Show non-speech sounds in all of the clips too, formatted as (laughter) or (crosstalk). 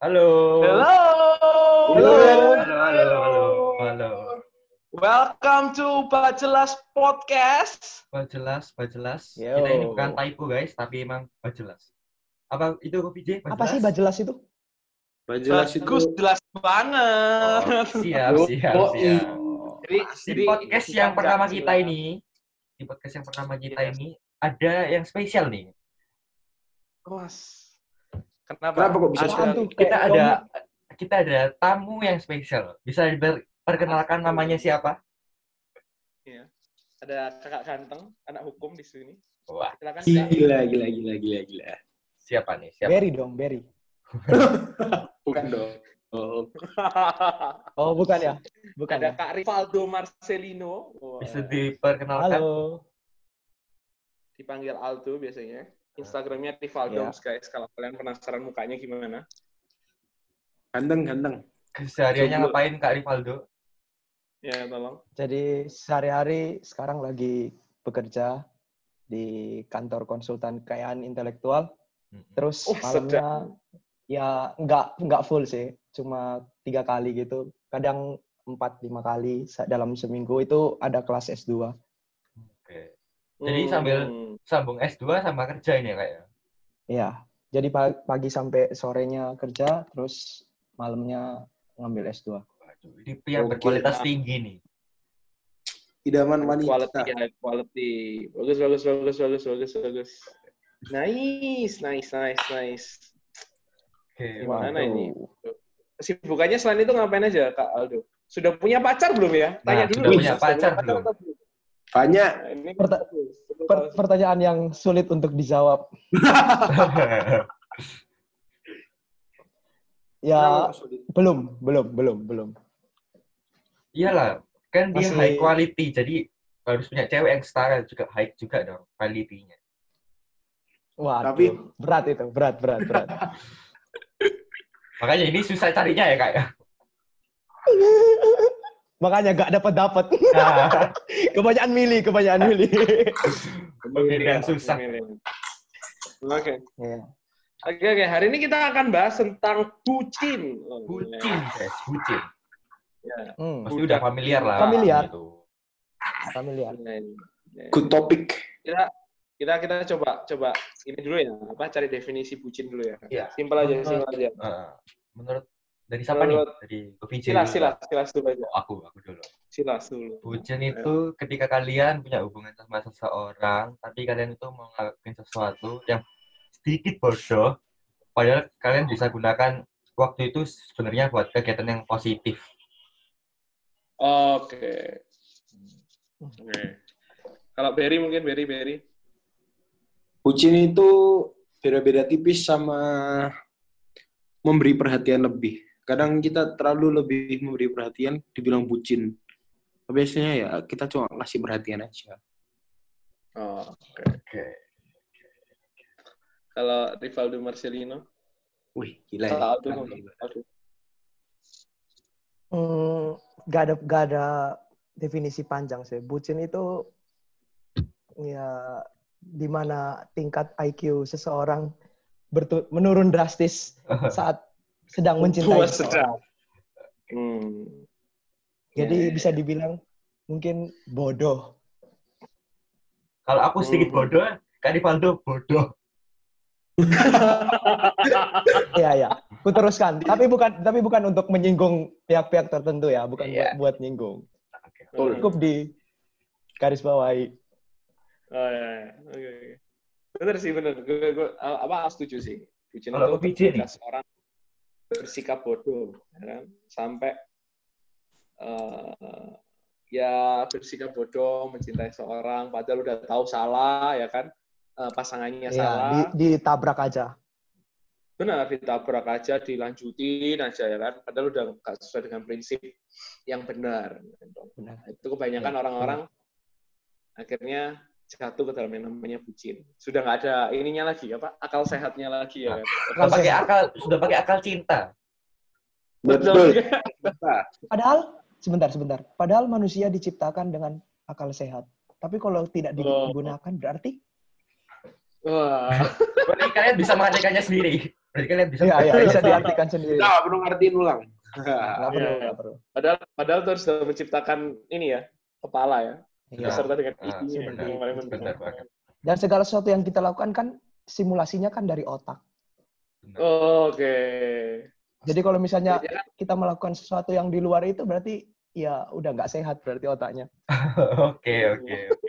Halo. Halo. Halo, halo, halo, halo, halo. Welcome to Bajelas Podcast. Pak jelas, Pak jelas. Yo. Kita ini bukan typo guys, tapi emang Pak jelas. Apa itu VJ? Pak Apa sih jelas? bajelas itu? Jelas itu. Bagus, jelas banget. Oh, siap, Yo, siap, oh, siap. Jadi, Di podcast bukan yang pertama jelas. kita ini, di podcast yang pertama kita Yes. ini ada yang spesial nih. Mas. Kenapa? Kenapa kok bisa Ada-? Kita ada kita ada tamu yang spesial. Bisa diperkenalkan namanya siapa? Ada kakak ganteng, anak hukum di sini. Wah, Silakan. Gila, gila, gila, gila, gila. siapa nih? Siapa? Berry dong, Berry. (laughs) Bukan dong. Oh, (laughs) Oh, bukan ya? Bukan ada ya? Kak Rivaldo Marcelino. Wah, Bisa diperkenalkan? Halo. dipanggil Aldo biasanya. Instagramnya Rivaldo Ya. guys. Kalau kalian penasaran mukanya gimana? ganteng, ganteng. Kesehariannya Coba. ngapain Kak Rivaldo? Ya, tolong. Jadi sehari-hari sekarang lagi bekerja di kantor konsultan kekayaan intelektual. Terus Oh, malamnya ya nggak nggak full sih, cuma tiga kali gitu. Kadang empat lima kali dalam seminggu itu ada kelas S2. Oke. Jadi sambil- Hmm. Sambung S2 sama kerja ini ya, Kak ya? Iya. Jadi pa- pagi sampai sorenya kerja, terus malamnya ngambil S2. Waduh, ini pria Oke. berkualitas tinggi nih. Idaman quality wanita. ya quality bagus bagus bagus bagus bagus bagus nice nice nice nice Oke, Gimana Waduh. ini? kesibukannya selain itu ngapain aja kak Aldo sudah punya pacar belum ya tanya Nah, dulu sudah punya pacar belum? Banyak. Nah, ini Perta-. Per- pertanyaan yang sulit untuk dijawab. (laughs) Ya, belum, belum, belum, belum. Iyalah, kan dia Masih- high quality, jadi harus punya cewek yang setara juga high juga dong quality-nya. Wah, Tapi- berat itu, berat, berat, berat. (laughs) Makanya ini susah carinya ya kak ya. Makanya gak dapat dapat. Nah, (laughs) kebanyakan milih, kebanyakan milih. Pemilihan susah. oke Iya. oke oke hari ini kita akan bahas tentang bucin Oh, bucin, guys, bucin. ya. Hmm, Pasti udah familiar lah. Familiar. Gitu. familiar. Ya, ya. Good topic. kita kita kita coba coba ini dulu ya apa cari definisi bucin dulu ya Iya. simpel aja simpel aja Eh, menurut dari siapa nih? Dari VJ silas silas silas dulu aja Oh, aku, aku dulu. silas dulu Bucin itu ketika kalian punya hubungan sama seseorang, tapi kalian itu mau ngelakuin sesuatu yang sedikit bodoh, padahal kalian bisa gunakan waktu itu sebenarnya buat kegiatan yang positif. Oke. Oke. Kalau Berry mungkin Berry Berry. Bucin itu beda-beda tipis sama memberi perhatian lebih. Kadang kita terlalu lebih memberi perhatian, dibilang bucin. Biasanya ya kita cuma kasih perhatian aja. Oh, oke. Oke. Kalau Rivaldo Marcelino. Wih, gila ya. Kalau Aldo, Aldo. Hmm, gak ada gak ada definisi panjang sih. Bucin itu ya di mana tingkat IQ seseorang bertu- menurun drastis (laughs) saat sedang mencintai Tua sedang. Hmm. Jadi Ya, ya, bisa dibilang mungkin bodoh. Kalau aku sedikit Hmm. bodoh, Kak Rivaldo bodoh. Iya ya. Kuteruskan. Tapi bukan tapi bukan untuk menyinggung pihak-pihak tertentu ya, bukan Iya. buat, buat nyinggung. Oke. Hmm. Cukup di garis bawahi. Oh, ya, ya. Oke, oke. Bener sih, bener. Gue, gue, apa, setuju sih. Kalau itu seorang bersikap bodoh, ya kan? Sampai eh, ya bersikap bodoh, mencintai seorang, padahal udah tahu salah, ya kan? Eh, pasangannya Iya, salah. di, ditabrak aja. benar ditabrak aja dilanjutin aja ya kan padahal udah nggak sesuai dengan prinsip yang benar Benar. itu kebanyakan Ya, orang-orang akhirnya jatuh ke dalam yang namanya bucin sudah nggak ada ininya lagi apa akal sehatnya lagi ya kan Sudah pakai akal, sudah pakai akal cinta. Betul. Padahal sebentar sebentar. Padahal manusia diciptakan dengan akal sehat. Tapi kalau tidak Oh. digunakan berarti wah (laughs) Berarti kalian bisa mengadakannya sendiri. Berarti kalian bisa Iya, iya, bisa diartikan sendiri. Nggak perlu ngertiin ulang. Nggak perlu, Iya. nggak perlu. Padahal padahal tuh sudah menciptakan ini ya, kepala ya. Iya. Beserta dengan Ah, isinya benar. yang paling penting. Benar banget. Dan segala sesuatu yang kita lakukan kan simulasinya kan dari otak. Oke. Jadi kalau misalnya Jadi kan kita melakukan sesuatu yang di luar itu berarti ya udah nggak sehat berarti otaknya. (laughs) Oke, oke, oke.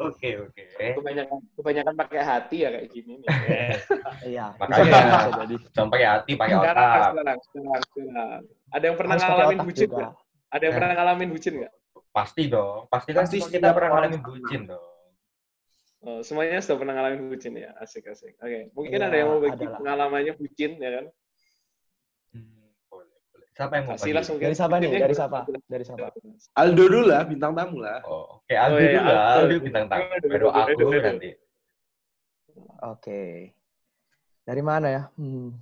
Oke, oke. kebanyakan kebanyakan pakai hati ya kayak gini nih. (laughs) Iya, bisa Makanya- jadi. Jangan pakai hati, pakai otak. sekarang, sekarang, sekarang. Ada yang pernah Harus ngalamin bucin nggak? Ada yang pernah ngalamin bucin nggak? Pasti dong. Pasti kan Pasti kita pernah ngalamin bucin dong. Oh, semuanya sudah pernah ngalamin bucin ya, asik asik. Oke, mungkin Iya, ada yang mau bagi adalah. pengalamannya bucin ya kan? Hmm, boleh, boleh. Siapa yang mau Kasih bagi? langsung Dari siapa nih? Dari siapa? Dari siapa? Aldo dulu lah, bintang tamu lah. Oh, oke. Aldo Oh, iya, dulu lah. Aldo. Bintang tamu. Baru aku nanti. Oke. Dari mana ya? Hmm,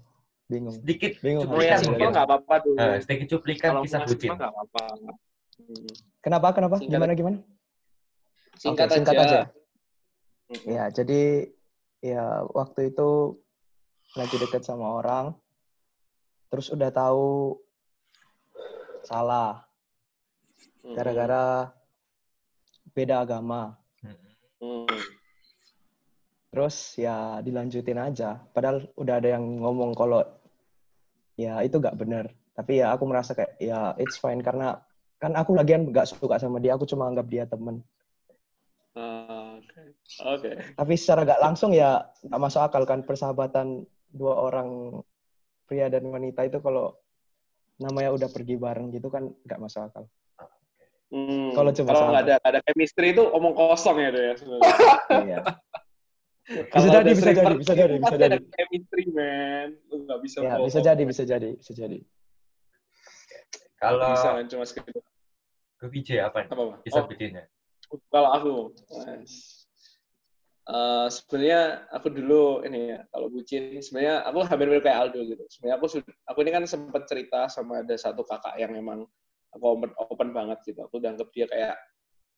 bingung. Sedikit Bingung. Mau yang cuplikan mungkin. nggak apa-apa tuh. Eh, sedikit cuplikan Kalau kisah bucin. nggak apa-apa. Hmm. Kenapa? Kenapa? Singkat. Gimana gimana? Singkat, Oke, singkat aja. aja. Ya, jadi ya waktu itu lagi deket sama orang, terus udah tahu salah Mm-mm. gara-gara beda agama. Hmm. Hmm. Terus ya dilanjutin aja. Padahal udah ada yang ngomong kalau ya itu gak bener. Tapi ya aku merasa kayak ya it's fine karena kan aku lagian gak suka sama dia. Aku cuma anggap dia temen. Ah, Oke. Oke. Tapi secara gak langsung ya gak masuk akal kan persahabatan dua orang pria dan wanita itu kalau namanya udah pergi bareng gitu kan gak masuk akal. Hmm. Kalau cuma kalau nggak ada ada chemistry itu omong kosong ya tuh ya sebenarnya. Iya. (laughs) Kalau jadi, ada bisa jadi, bisa jadi, bisa jadi. ada chemistry man. Lu nggak bisa. Ya, bisa jadi, bisa jadi, bisa jadi. Kalau Bisa cuma sekedar ke VJ apa nih? apa Pak? Kisah Oh, bucinnya. kalau aku, Mas. Eh, sebenarnya aku dulu ini ya kalau bucin sebenarnya aku hampir mirip kayak Aldo gitu. Sebenarnya aku sudah aku ini kan sempat cerita sama ada satu kakak yang memang aku open, open banget gitu. Aku udah anggap dia kayak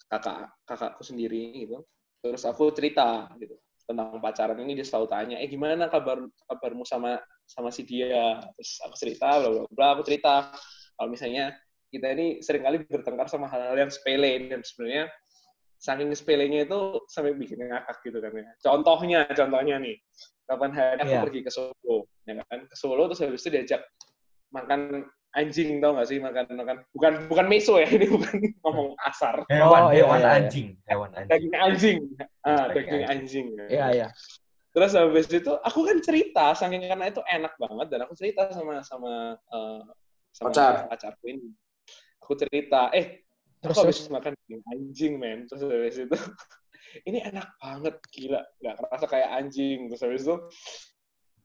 kakak kakakku sendiri gitu. Terus aku cerita gitu tentang pacaran ini dia selalu tanya, eh gimana kabar kabarmu sama sama si dia? Terus aku cerita, bla bla bla. Aku cerita kalau misalnya kita ini sering kali bertengkar sama hal-hal yang sepele dan sebenarnya saking sepelenya itu sampai bikin ngakak gitu kan ya. Contohnya, contohnya nih, kapan hari aku Iya. pergi ke Solo, ya kan? Ke Solo terus habis itu diajak makan anjing tau gak sih makan makan bukan bukan meso ya (laughs) ini bukan ngomong asar Hewan, Oh, iya, hewan iya, iya. anjing, hewan anjing. daging anjing ah Daging anjing Iya, iya. terus habis itu aku kan cerita saking karena itu enak banget dan aku cerita sama sama eh, sama Pacar. pacarku ini. Aku cerita eh Terus, aku terus. habis makan daging anjing men. Terus habis itu (laughs) ini enak banget gila. Nggak kerasa kayak anjing. Terus habis itu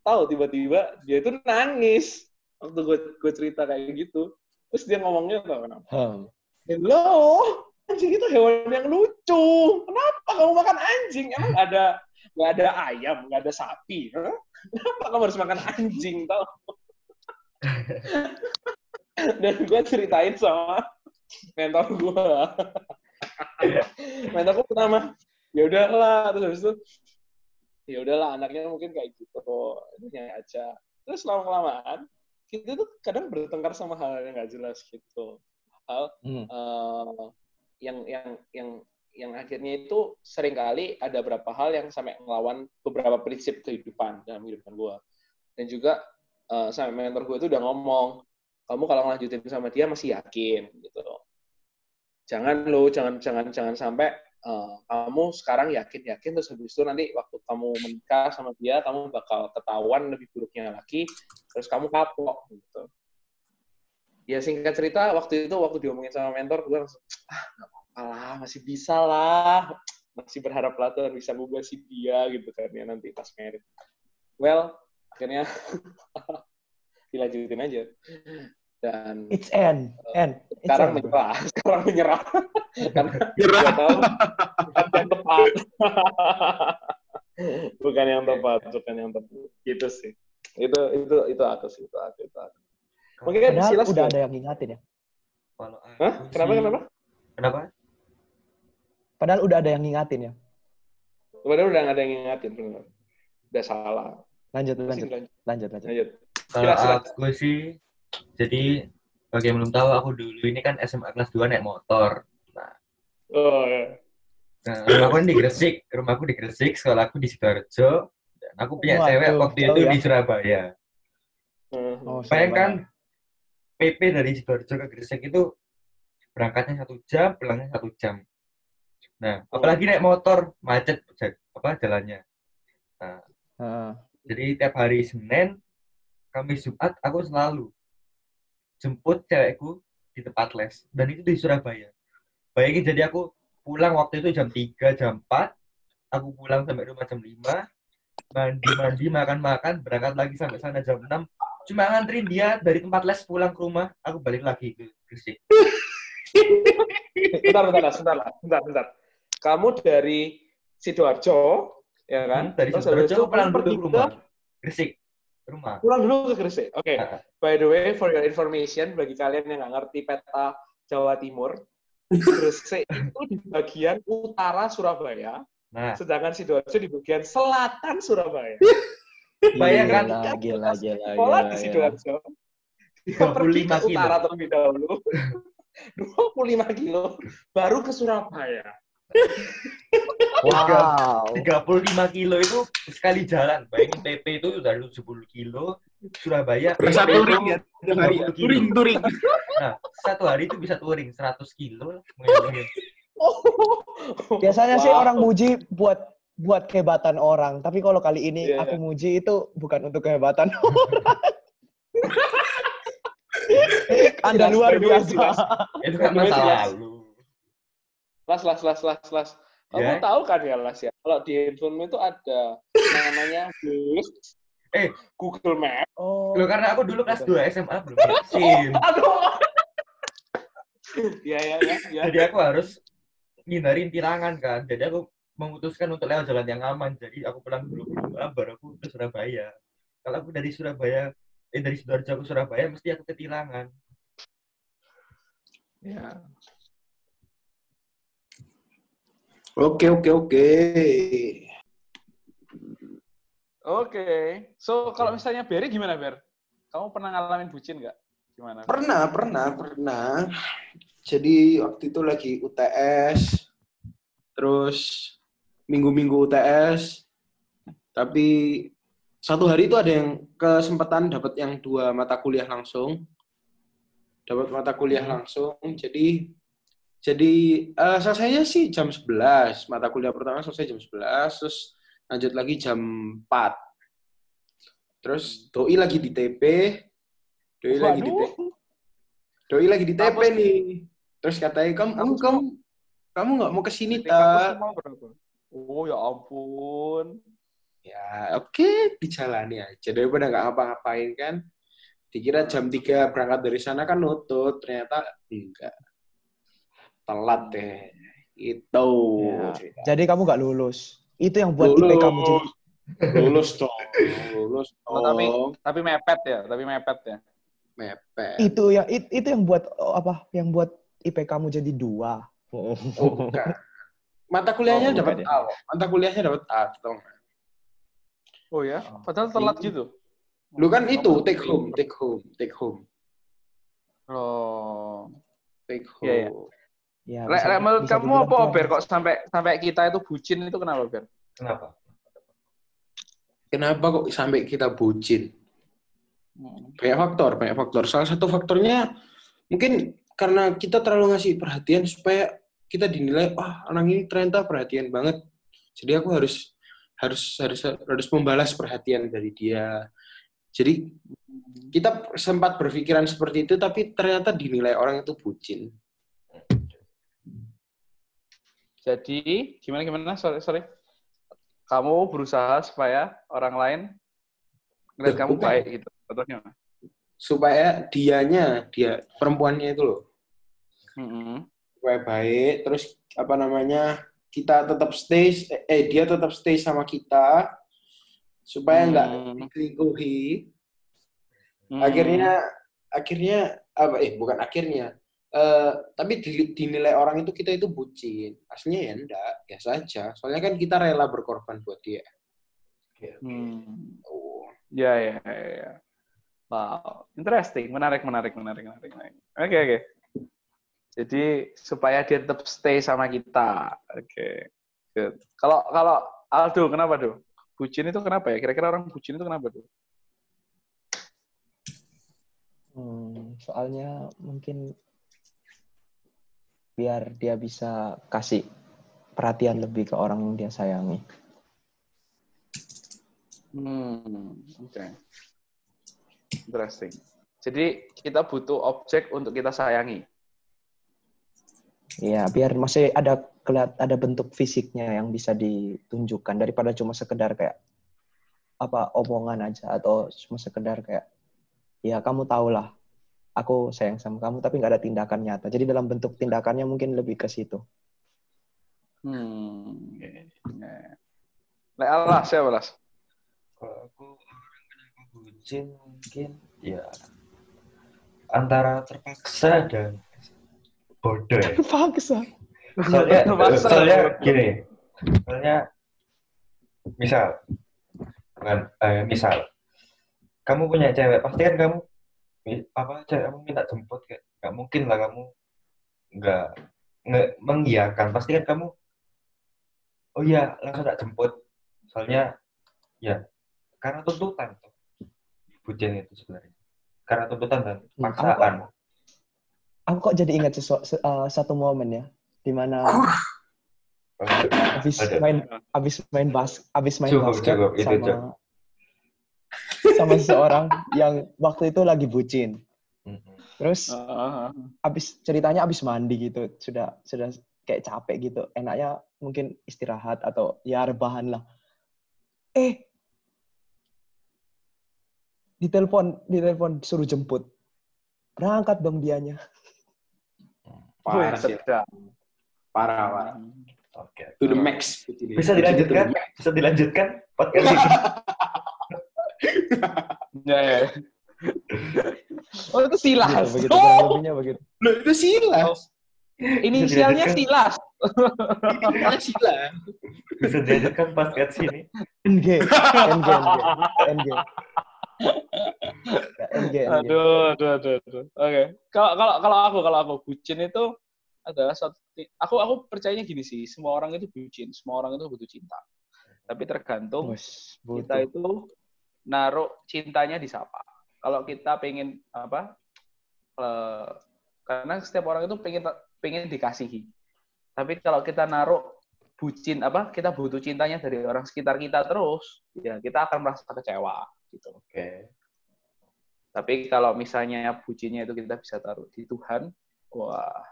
tahu tiba-tiba dia tuh nangis. Waktu gue gue cerita kayak gitu. Terus dia ngomongnya tau kenapa Hmm. hello? Anjing itu hewan yang lucu. Kenapa kamu makan anjing? Emang ada nggak ada ayam nggak ada sapi Hah? kenapa kamu harus makan anjing tau (laughs) dan gue ceritain sama mentor gue (laughs) mentorku pertama ya udahlah terus habis itu ya udahlah anaknya mungkin kayak gitu ini aja. Terus lama kelamaan kita tuh kadang bertengkar sama hal yang nggak jelas gitu. Hal Hmm. eh, yang yang yang yang akhirnya itu sering kali ada beberapa hal yang sampai ngelawan beberapa prinsip kehidupan dalam kehidupan gue dan juga eh, sampai mentor gue itu udah ngomong kamu kalau ngelanjutin sama dia masih yakin gitu. Jangan lo jangan jangan jangan sampai eh, kamu sekarang yakin yakin terus habis itu nanti waktu kamu menikah sama dia kamu bakal ketahuan lebih buruknya lagi terus kamu kapok gitu. Ya singkat cerita waktu itu waktu diomongin sama mentor gue langsung ah nggak apa-apa lah masih bisa lah masih berharap lah Tuhan bisa ngubah si dia gitu kan ya nanti pas merit well akhirnya (laughs) dilanjutin aja dan It's N. N. It's sekarang bro. menyerah (laughs) sekarang menyerah karena nggak tahu bukan yang tepat (laughs) bukan yang tepat bukan yang tepat gitu sih itu itu itu aku sih itu aku itu aku mungkin kan Padahal Silas udah gimana? ada yang ngingatin ya. Kalau Hah? kenapa kenapa Kenapa? Padahal udah ada yang ngingatin ya. Padahal udah ada yang ngingatin bener udah salah Lanjut, lanjut, lanjut. lanjut. Kalau Silakan. aku sih, jadi bagi yang belum tahu, aku dulu ini kan SMA kelas 2 naik motor. Oh, ya. Nah, rumahku kan di Gresik, rumahku di Gresik, sekolahku di Sidoarjo. Dan aku punya Waduh, cewek waktu itu ya. di Surabaya. Hmm. Oh, Bayangkan PP dari Sidoarjo ke Gresik itu berangkatnya satu jam, pulangnya satu jam. Nah, apalagi naik motor macet apa jalannya. Heeh. Jadi tiap hari Senin, Kamis Jumat aku selalu jemput cewekku di tempat les dan itu di Surabaya. Bayangin jadi aku pulang waktu itu jam 3, jam 4, aku pulang sampai rumah jam 5, mandi-mandi, makan-makan, berangkat lagi sampai sana jam 6. Cuma nganterin dia dari tempat les pulang ke rumah, aku balik lagi ke Gresik. Bentar, bentar, bentar, bentar, bentar. Kamu dari Sidoarjo, ya kan? Hmm, dari Terus Sidoarjo itu pulang dulu ke rumah. Gresik, rumah. pulang dulu ke Gresik. Oke. Ah. By the way, for your information, bagi kalian yang nggak ngerti peta Jawa Timur, Gresik itu di bagian utara Surabaya, Nah, sedangkan Sidoarjo di bagian selatan Surabaya. Bayangkan. Gila, gila, gila, Sekolah gila, di. Sidoarjo. Dia pergi ke 25 kilo. utara terlebih dahulu. (laughs) 25 kilo, baru ke Surabaya. Wow. 35 kilo itu sekali jalan. Bayangin PP itu udah 70 kilo, Surabaya Bisa touring ya. 20 kilo. Touring, touring. Nah, satu hari itu bisa touring 100 kilo. (laughs) Biasanya sih orang muji buat buat kehebatan orang, tapi kalau kali ini Iya, aku muji itu bukan untuk kehebatan (laughs) orang. Anda luar biasa. Itu kan masa lalu. Las, las, las, las, las. Kamu Ya. tahu kan ya, Las ya? Kalau di handphone itu ada namanya Bus, Eh. Google Map. Oh. Loh, karena aku dulu kelas 2 SMA belum punya (laughs) SIM. Aduh. Iya, (laughs) iya, iya. Ya. Jadi aku harus ngindarin tilangan kan. Jadi aku memutuskan untuk lewat jalan yang aman. Jadi aku pulang dulu ke baru aku ke Surabaya. Kalau aku dari Surabaya, eh dari Sidoarjo ke Surabaya, mesti aku ketilangan. Ya. Oke, oke, oke. Oke. So, kalau misalnya Berry gimana, Ber? Kamu pernah ngalamin bucin nggak? Gimana? Pernah, pernah, pernah. Jadi waktu itu lagi UTS, terus minggu-minggu UTS, tapi satu hari itu ada yang kesempatan dapat yang dua mata kuliah langsung, dapat mata kuliah langsung. Jadi jadi eh, selesainya sih jam 11, mata kuliah pertama selesai jam 11, terus lanjut lagi jam 4. Terus doi lagi di TP, doi lagi di TP. Waduh. Doi lagi di TP Kampus- nih. Terus katanya kamu kamu kamu, kamu nggak mau ke sini berapa? Oh, ya ampun. Ya oke dijalani aja daripada nggak ngapa-ngapain kan. Dikira jam 3 berangkat dari sana kan nutut, ternyata enggak. Telat deh. Itu. Ya. Jadi kamu nggak lulus. Itu yang buat IP kamu jadi lulus dong. Lulus (laughs) Oh, tapi- dong. Tapi mepet ya, tapi mepet ya. Mepet. itu yang it- itu yang buat oh, apa? Yang buat IP kamu jadi dua. Oh, bukan. (laughs) Mata kuliahnya Oh, dapat ya. A. Mata kuliahnya dapat A, tau nggak? Oh ya? Oh. Padahal telat gitu. Lu kan itu take home, take home, take home, Oh. take home. Iya, iya. Ya, Lek, bisa- lek, menurut bisa kamu apa. Ber? Kok sampai sampai kita itu bucin itu kenapa, Ber? Kenapa? Kenapa kok sampai kita bucin? Hmm. Banyak faktor, banyak faktor. Salah satu faktornya mungkin karena kita terlalu ngasih perhatian supaya kita dinilai, wah anak ini ternyata perhatian banget. Jadi aku harus harus harus harus membalas perhatian dari dia. Jadi kita sempat berpikiran seperti itu, tapi ternyata dinilai orang itu bucin. Jadi gimana gimana? Sorry sorry. Kamu berusaha supaya orang lain ngeliat kamu bukan. baik gitu. Contohnya. Supaya dianya, dia perempuannya itu loh, Mm-mm. supaya baik, terus apa namanya kita tetap stay, eh dia tetap stay sama kita, supaya nggak Hmm. diselingkuhi. Hmm. Akhirnya, akhirnya apa? Eh bukan akhirnya, eh tapi di- dinilai orang itu kita itu bucin. Aslinya ya enggak, biasa aja. Soalnya kan kita rela berkorban buat dia. Hmm. Oh. Ya, ya, ya. ya. Wow, interesting, menarik, menarik, menarik, menarik. menarik. Oke, oke. Jadi supaya dia tetap stay sama kita. Oke, good. Kalau kalau Aldo, kenapa tuh? Bucin itu kenapa ya? Kira-kira orang bucin itu kenapa tuh? Hmm, soalnya mungkin biar dia bisa kasih perhatian lebih ke orang yang dia sayangi. Hmm, oke. Interesting. Jadi kita butuh objek untuk kita sayangi. Iya, biar masih ada kelihat ada bentuk fisiknya yang bisa ditunjukkan daripada cuma sekedar kayak apa omongan aja atau cuma sekedar kayak ya kamu tahulah aku sayang sama kamu tapi nggak ada tindakan nyata. Jadi dalam bentuk tindakannya mungkin lebih ke situ. Hmm. Lek Allah siapa Las? Kalau aku bucin mungkin ya antara terpaksa dan bodoh ya. Paksa. Soalnya, (laughs) Terpaksa. soalnya gini, soalnya misal, kan, eh, misal, kamu punya cewek, pasti kan kamu apa cewek kamu minta jemput kayak nggak mungkin lah kamu nggak nggak mengiyakan, pasti kan kamu oh iya langsung tak jemput, soalnya ya karena tuntutan tuh bucin itu sebenarnya karena tuntutan dan Hmm, paksaan. Aku kok jadi ingat sesu- se- uh, satu momen ya di mana habis main habis main bas habis main Cukup, basket cukup. Itu, sama cukup. Sama seseorang yang waktu itu lagi bucin. Mm-mm. Terus Ah, habis ceritanya habis mandi gitu, sudah sudah kayak capek gitu. Enaknya mungkin istirahat atau ya rebahan lah. Eh, ditelepon, ditelepon suruh jemput. Berangkat dong dianya. Parah sih. Parah, parah. Oke. To the max. Bisa dilanjutkan? Bisa dilanjutkan podcast ini? (laughs) Ya, ya. Oh itu silas. Begitu, begitu, Oh, begitu. Loh, itu silas. inisialnya Bisa silas. Itu silas. Bisa dilanjutkan podcast ini? NG, NG, NG, (laughs) NG. Ya, NG. Aduh, aduh, aduh, aduh. Oke. Kalau kalau kalau aku kalau aku bucin itu adalah satu aku aku percayanya gini sih, semua orang itu bucin, semua orang itu butuh cinta. Tapi tergantung Bos, kita itu naruh cintanya di siapa. Kalau kita pengen apa? eh, karena setiap orang itu pengen pengen dikasihi. Tapi kalau kita naruh bucin apa? Kita butuh cintanya dari orang sekitar kita terus, ya kita akan merasa kecewa gitu. Oke. Tapi kalau misalnya bucinnya itu kita bisa taruh di Tuhan, wah,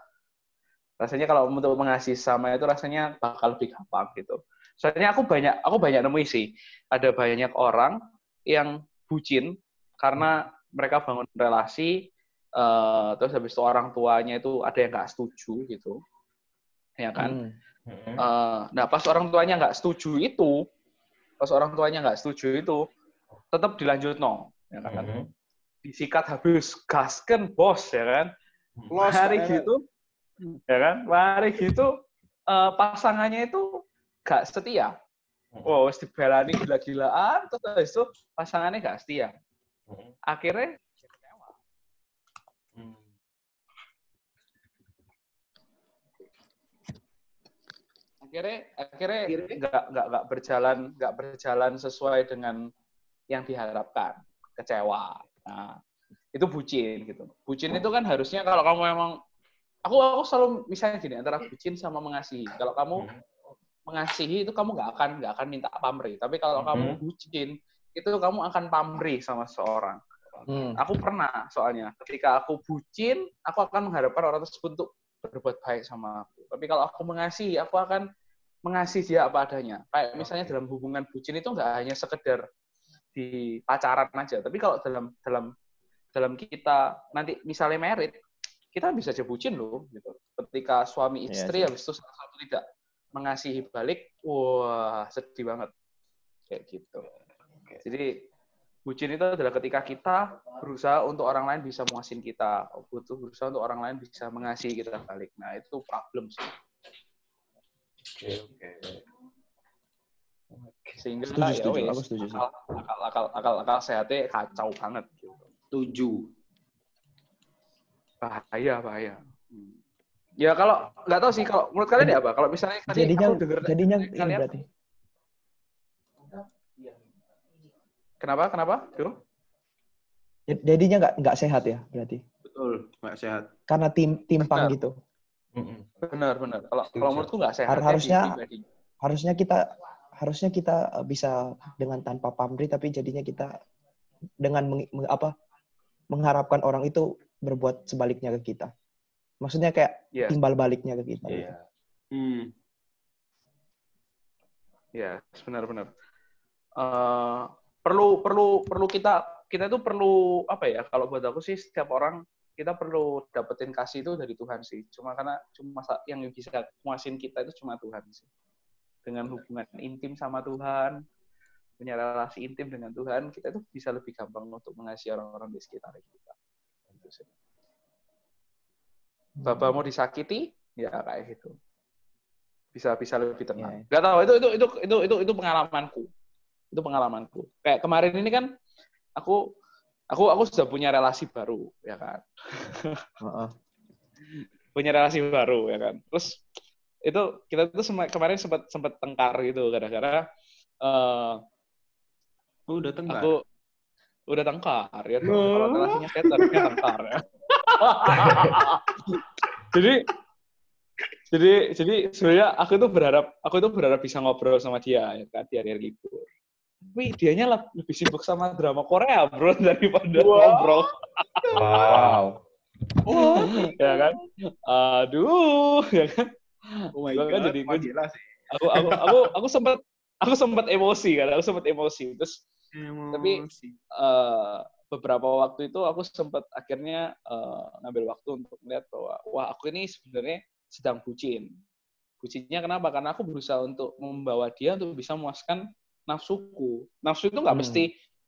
rasanya kalau untuk mengasihi sama itu rasanya bakal lebih gampang gitu. Soalnya aku banyak aku banyak nemu sih, ada banyak orang yang bucin karena mereka bangun relasi, eh, terus habis itu orang tuanya itu ada yang nggak setuju gitu, ya kan? Hmm. Eh, nah pas orang tuanya nggak setuju itu, pas orang tuanya nggak setuju itu, tetap dilanjut no, ya kan? Mm-mm. disikat habis gasken bos ya kan Los, hari gitu ya kan hari gitu eh, pasangannya itu gak setia wow wis dibelani gila-gilaan terus habis itu pasangannya gak setia Mm-mm. akhirnya Mm. akhirnya akhirnya Akhirnya? nggak nggak nggak berjalan nggak berjalan sesuai dengan yang diharapkan kecewa nah itu bucin gitu bucin itu kan harusnya kalau kamu memang aku aku selalu misalnya gini antara bucin sama mengasihi kalau kamu Mm. Mengasihi itu kamu nggak akan nggak akan minta pamrih. Tapi kalau kamu Mhm. bucin itu kamu akan pamrih sama seorang Hmm. aku pernah soalnya ketika aku bucin aku akan mengharapkan orang tersebut untuk berbuat baik sama aku. Tapi kalau aku mengasihi aku akan mengasihi dia apa adanya. Kayak misalnya dalam hubungan bucin itu nggak hanya sekedar di pacaran aja. Tapi kalau dalam dalam dalam kita nanti misalnya merit kita bisa aja bucin loh gitu. Ketika suami Iya istri sih. habis itu salah satu tidak mengasihi balik wah sedih banget kayak gitu Oke. jadi bucin itu adalah ketika kita berusaha untuk orang lain bisa muasin kita, butuh berusaha untuk orang lain bisa mengasihi kita balik. Nah itu problem sih. Oke, oke. Oke. sehingga Setuju, ya setuju. akal, akal akal akal akal sehatnya kacau banget gitu. Tujuh. bahaya bahaya Hmm. Ya kalau nggak tahu sih kalau menurut kalian ya apa kalau misalnya tadi Jadinya aku denger jadinya ini kalian berarti. kenapa kenapa Bro? Jadinya nggak nggak sehat ya berarti. Betul, nggak sehat. Karena tim timpang Benar. gitu. Benar benar kalau kalau menurutku nggak sehat Har- ya, harusnya-. Harusnya kita harusnya kita eh, bisa dengan tanpa pamrih tapi jadinya kita dengan meng- meng- apa mengharapkan orang itu berbuat sebaliknya ke kita. Maksudnya kayak Iya. timbal baliknya ke kita. Iya. Hmm. Ya, benar-benar. Eh, perlu perlu perlu kita kita itu perlu apa ya? Kalau buat aku sih setiap orang kita perlu dapetin kasih itu dari Tuhan sih. Cuma karena cuma yang bisa muasin kita itu cuma Tuhan sih. Dengan hubungan intim sama Tuhan, punya relasi intim dengan Tuhan, kita itu bisa lebih gampang untuk mengasihi orang-orang di sekitar kita. Gitu sih. Bapak mau disakiti, ya kayak gitu. Bisa bisa lebih tenang. Iya. Gak tahu itu itu itu itu itu itu pengalamanku. Itu pengalamanku. Kayak kemarin ini kan aku aku aku sudah punya relasi baru, ya kan. (laughs) Punya relasi baru, ya kan. Terus itu kita tuh sema- kemarin sempat sempat tengkar gitu gara-gara eh, Oh, udah tengah. aku udah tengkar ya dong. Kalau relasinya harusnya tengkar ya. Jadi jadi jadi sebenarnya aku tuh berharap aku tuh berharap bisa ngobrol sama dia ya kan di hari libur. Tapi dianya leb- lebih sibuk sama drama Korea bro (laughs) daripada ngobrol Wow. (laughs) ya kan. Aduh (laughs) ya kan. Oh my kan god, jadi- gila sih. Aku aku aku aku sempat aku sempat emosi kan. Aku sempat emosi. Terus Tapi- Emosi. Beberapa waktu itu aku sempat akhirnya eh, ngambil waktu untuk melihat bahwa wah aku ini sebenarnya sedang bucin. Bucinnya kenapa? Karena aku berusaha untuk membawa dia untuk bisa memuaskan nafsuku. Nafsu itu nggak Hmm. mesti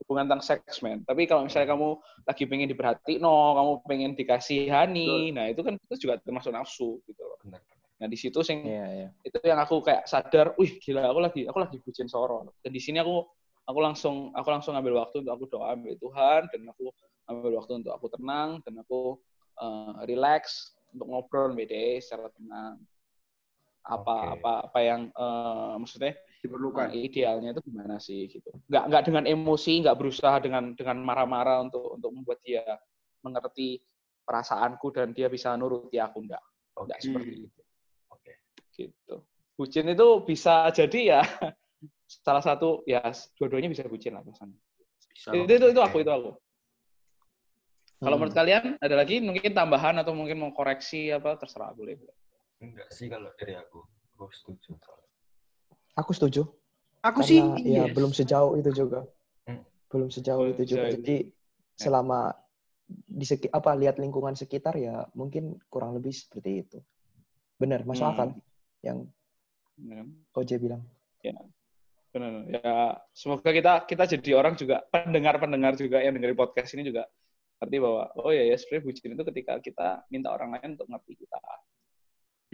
hubungan tentang seks, men. Tapi kalau misalnya kamu lagi pengen diperhati, no, kamu pengen dikasihani, nah itu kan itu juga termasuk nafsu gitu loh. Benar. Nah di situ sing Iya, iya. itu yang aku kayak sadar, wih gila aku lagi aku lagi bucin soro. Dan di sini aku aku langsung aku langsung ambil waktu untuk aku doa ambil Tuhan dan aku ambil waktu untuk aku tenang dan aku eh, relax untuk ngobrol BD secara tenang. Apa Oke. apa apa yang eh, maksudnya Diperlukan. eh, idealnya itu gimana sih gitu. Nggak nggak dengan emosi, nggak berusaha dengan dengan marah-marah untuk untuk membuat dia mengerti perasaanku dan dia bisa nuruti aku enggak. Oke. Enggak seperti Hmm. itu Oke. gitu. Bucin itu bisa jadi ya (laughs) salah satu ya dua-duanya bisa bucin lah. Bisa. Itu, itu itu aku itu aku. Kalau Hmm. menurut kalian ada lagi mungkin tambahan atau mungkin mau koreksi apa terserah boleh. Enggak sih kalau dari aku. Aku setuju. Aku setuju. Aku sih Karena ini ya ya. belum sejauh itu juga. Hmm. Belum sejauh Belum itu juga. itu. Jadi selama di seki, apa lihat lingkungan sekitar ya mungkin kurang lebih seperti itu. Benar, masuk Hmm. akal yang Ya kan? Koje bilang. Benar. Ya semoga kita kita jadi orang juga pendengar-pendengar juga yang dengerin podcast ini juga ngerti bahwa oh ya ya sebenarnya bucin itu ketika kita minta orang lain untuk ngerti kita.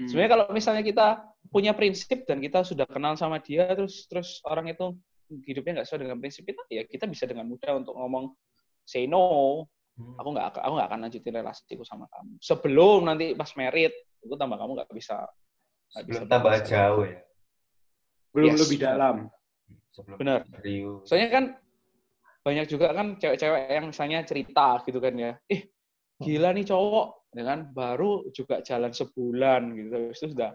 Hmm. Sebenarnya kalau misalnya kita punya prinsip dan kita sudah kenal sama dia terus terus orang itu hidupnya nggak sesuai dengan prinsip kita, ya kita bisa dengan mudah untuk ngomong say no. Hmm. Aku nggak aku nggak akan lanjutin relasiku sama kamu. Sebelum nanti pas merit, itu tambah kamu nggak bisa. nggak bisa Sebelum tambah jauh ya. belum Yes. lebih dalam. Sebelum Benar. serius. Soalnya kan banyak juga kan cewek-cewek yang misalnya cerita gitu kan ya, eh gila nih cowok, ya kan baru juga jalan sebulan gitu, Habis itu sudah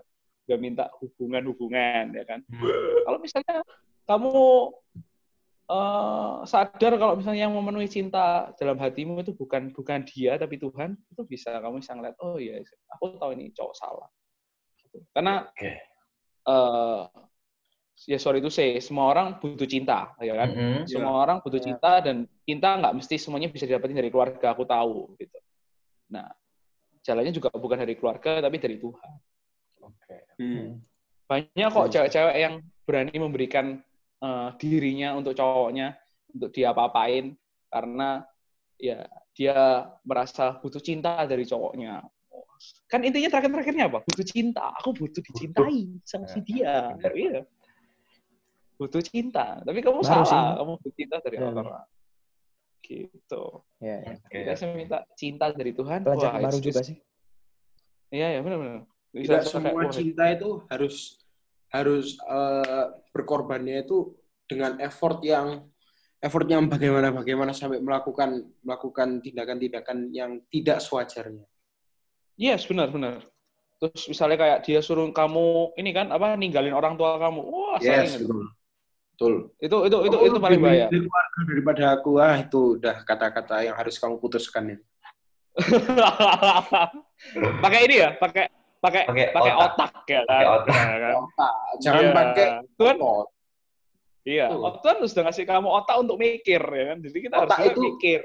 udah minta hubungan-hubungan ya kan. Hmm. Kalau misalnya kamu eh, sadar kalau misalnya yang memenuhi cinta dalam hatimu itu bukan bukan dia tapi Tuhan, itu bisa kamu bisa ngeliat, oh iya, aku tahu ini cowok salah. Gitu. Karena Oke. eh ya sorry itu say, semua orang butuh cinta, ya kan? Mm-mm. Semua orang butuh Ya. cinta dan cinta nggak mesti semuanya bisa didapetin dari keluarga, aku tahu gitu. Nah, jalannya juga bukan dari keluarga tapi dari Tuhan. Oke. Hmm. Banyak kok Setuju. cewek-cewek yang berani memberikan eh, dirinya untuk cowoknya untuk dia apa-apain karena ya dia merasa butuh cinta dari cowoknya. Kan intinya terakhir-terakhirnya apa? Butuh cinta. Aku butuh dicintai sama si dia. Benar. Iya. Butuh cinta. Tapi kamu Baru salah, sih. kamu butuh cinta dari Iya, orang. Gitu. Ya, ya. Oke. Kita saya minta cinta dari Tuhan. Pelajaran wah, baru juga sih. Iya, ya benar-benar. Tidak semua kayak, wah, cinta itu harus harus eh, berkorbannya itu dengan effort yang effort yang bagaimana bagaimana sampai melakukan melakukan tindakan-tindakan yang tidak sewajarnya. Yes, benar-benar. Terus misalnya kayak dia suruh kamu ini kan apa ninggalin orang tua kamu. Wah, sayang itu. betul. Betul. Itu itu itu, Kamu itu paling bahaya. daripada aku ah itu udah kata-kata yang harus kamu putuskan ya. (laughs) pakai ini ya, pakai pakai Pakai pakai otak. otak, ya kan. Pakai otak. Nah, kan? Otak. Jangan Iya. pakai Tuhan, otot. iya, Tuh. Tuhan sudah ngasih kamu otak untuk mikir ya kan. Jadi kita Otak harus itu- mikir.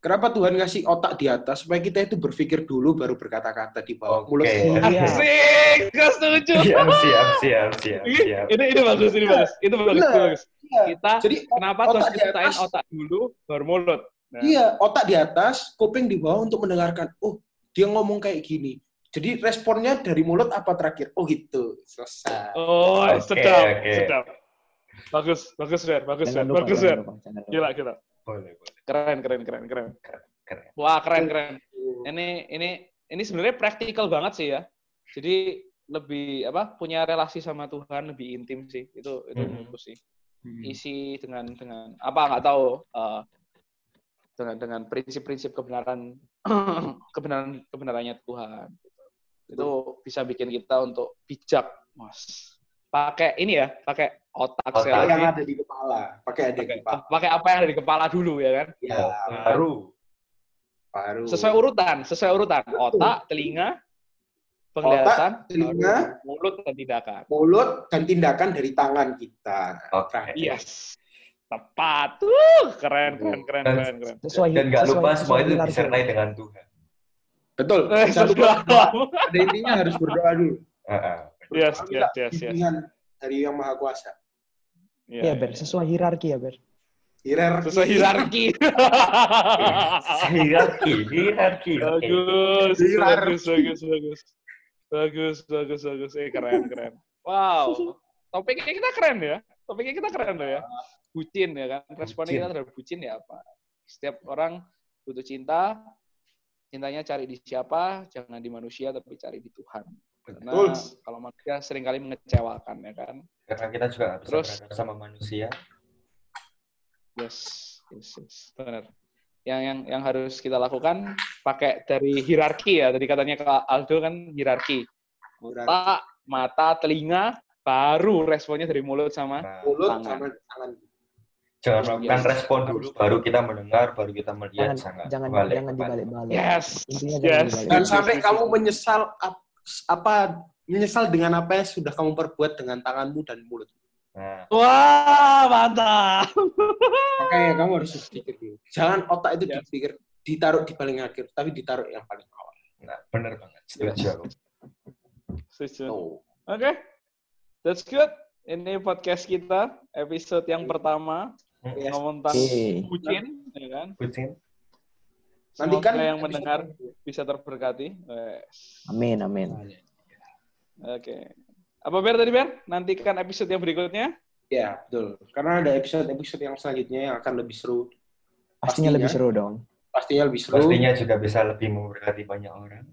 Kenapa Tuhan ngasih otak di atas supaya kita itu berpikir dulu baru berkata-kata di bawah Oke. mulut. Iya. Asik, gue setuju. Siap, siap, siap, siap, Ini, siap. ini, ini bagus, ini bagus. Itu bagus, Bener. bagus. Iya. Kita Jadi kenapa otak Tuhan di ciptain atas. otak dulu baru mulut? Nah, Iya, otak di atas, kuping di bawah untuk mendengarkan. Oh, dia ngomong kayak gini. Jadi responnya dari mulut apa terakhir? Oh gitu, selesai. Oh, Oke, sedap, oke. sedap. Bagus, bagus, Fer. Bagus, Fer. Bagus, Fer. Gila, gila. Boleh, boleh. Keren, keren, keren, keren. Keren. Wah, keren, keren. Ini, ini, ini sebenarnya praktikal banget sih ya. Jadi lebih apa punya relasi sama Tuhan lebih intim sih itu itu menurutku sih Hmm. isi dengan dengan apa nggak tahu eh, dengan dengan prinsip-prinsip kebenaran (clears throat) kebenaran kebenarannya Tuhan itu bisa bikin kita untuk bijak mas pakai ini ya pakai otak, Otak Pakai yang lagi. ada di kepala, pakai ada di pakai, kepala. pakai apa yang ada di kepala dulu ya kan Ya, Baru. baru. sesuai urutan sesuai urutan otak telinga penglihatan telinga, baru mulut dan tindakan mulut dan tindakan dari tangan kita. Oke. Terakhir. yes tepat tuh keren keren keren Dan- keren keren Sesuai Dan nggak sesuai- lupa semua sesuai itu disertai dengan Tuhan. Betul. Eh, lupa. Pada intinya harus berdoa dulu. Heeh. yes Minta yes yes yes bimbingan dari yang maha kuasa. Iya, Ber. Sesuai hierarki ya, Ber. Hierarki. sesuai hierarki. Hierarki, hierarki. Bagus Hierarki. bagus bagus bagus. Bagus bagus bagus. Eh keren keren. Wow. Topiknya kita keren ya. Topiknya kita keren loh ya. Bucin ya kan. Responnya kita terhadap bucin ya apa? Setiap orang butuh cinta. Cintanya cari di siapa jangan di manusia tapi cari di Tuhan karena Betul. kalau manusia sering kali mengecewakan ya kan Karena kita juga bisa Terus- sama manusia. Yes, yes, yes. benar. Yang yang yang harus kita lakukan pakai dari hierarki ya. Tadi katanya Kak Aldo kan hierarki. Mata, mata, telinga, baru responnya dari mulut sama Nah, Mulut Tangan. sama tangan. jangan melakukan Yes. respon dulu, baru kita mendengar, baru kita melihat. Jangan sangat jangan balik, jangan balik. dibalik-balik. yes, Intinya jangan yes. dibalik. Dan sampai yes, kamu yes. menyesal ap- apa menyesal dengan apa yang sudah kamu perbuat dengan tanganmu dan mulut. Nah, Wah, mantap. Makanya kamu harus berpikir dulu. Jangan otak itu Yes. dipikir ditaruh di paling akhir, tapi ditaruh yang paling awal. nah benar banget. Setuju aku. Setuju. Tuh. Oke, that's good. Ini podcast kita episode yang pertama Yes. ngomong tentang bucin, ya kan? Kucing. Nanti kan yang mendengar bisa terberkati. Yes. Amin, amin. Oke. Apa Ber tadi Ber? Nantikan episode yang berikutnya. Ya, betul. Karena ada episode-episode yang selanjutnya yang akan lebih seru. Pastinya lebih Pastinya. seru dong. Pastinya lebih seru. Pastinya juga bisa lebih memberkati banyak orang.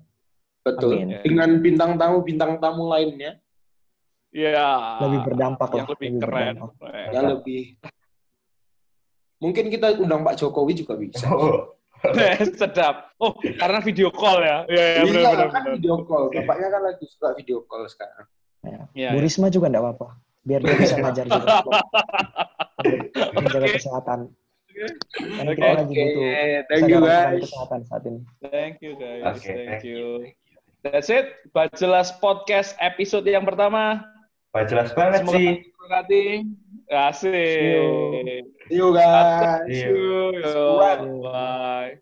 Betul. Amin. Dengan bintang tamu bintang tamu lainnya Iya. Lebih berdampak Yang lah, lebih lebih keren. berdampak. Yang lebih mungkin kita undang Pak Jokowi juga bisa. Oh, (laughs) Sedap. Oh, karena video call ya. Iya, iya, benar, Iya, benar, kan benar. video call. Bapaknya kan lagi suka video call sekarang. Ya. Iya, Bu iya. Risma juga enggak apa-apa. Biar dia bisa ngajar juga. (laughs) Menjaga Oke. kesehatan. Oke, kita lagi Oke, butuh thank you guys. kesehatan saat ini. Thank you guys. Oke, Thank thank you. That's it. Pak Jelas Podcast episode yang pertama. Pak jelas banget Semoga sih. terberkati. Asik. See you. See you guys. See See you. Yo, Subscribe. Bye.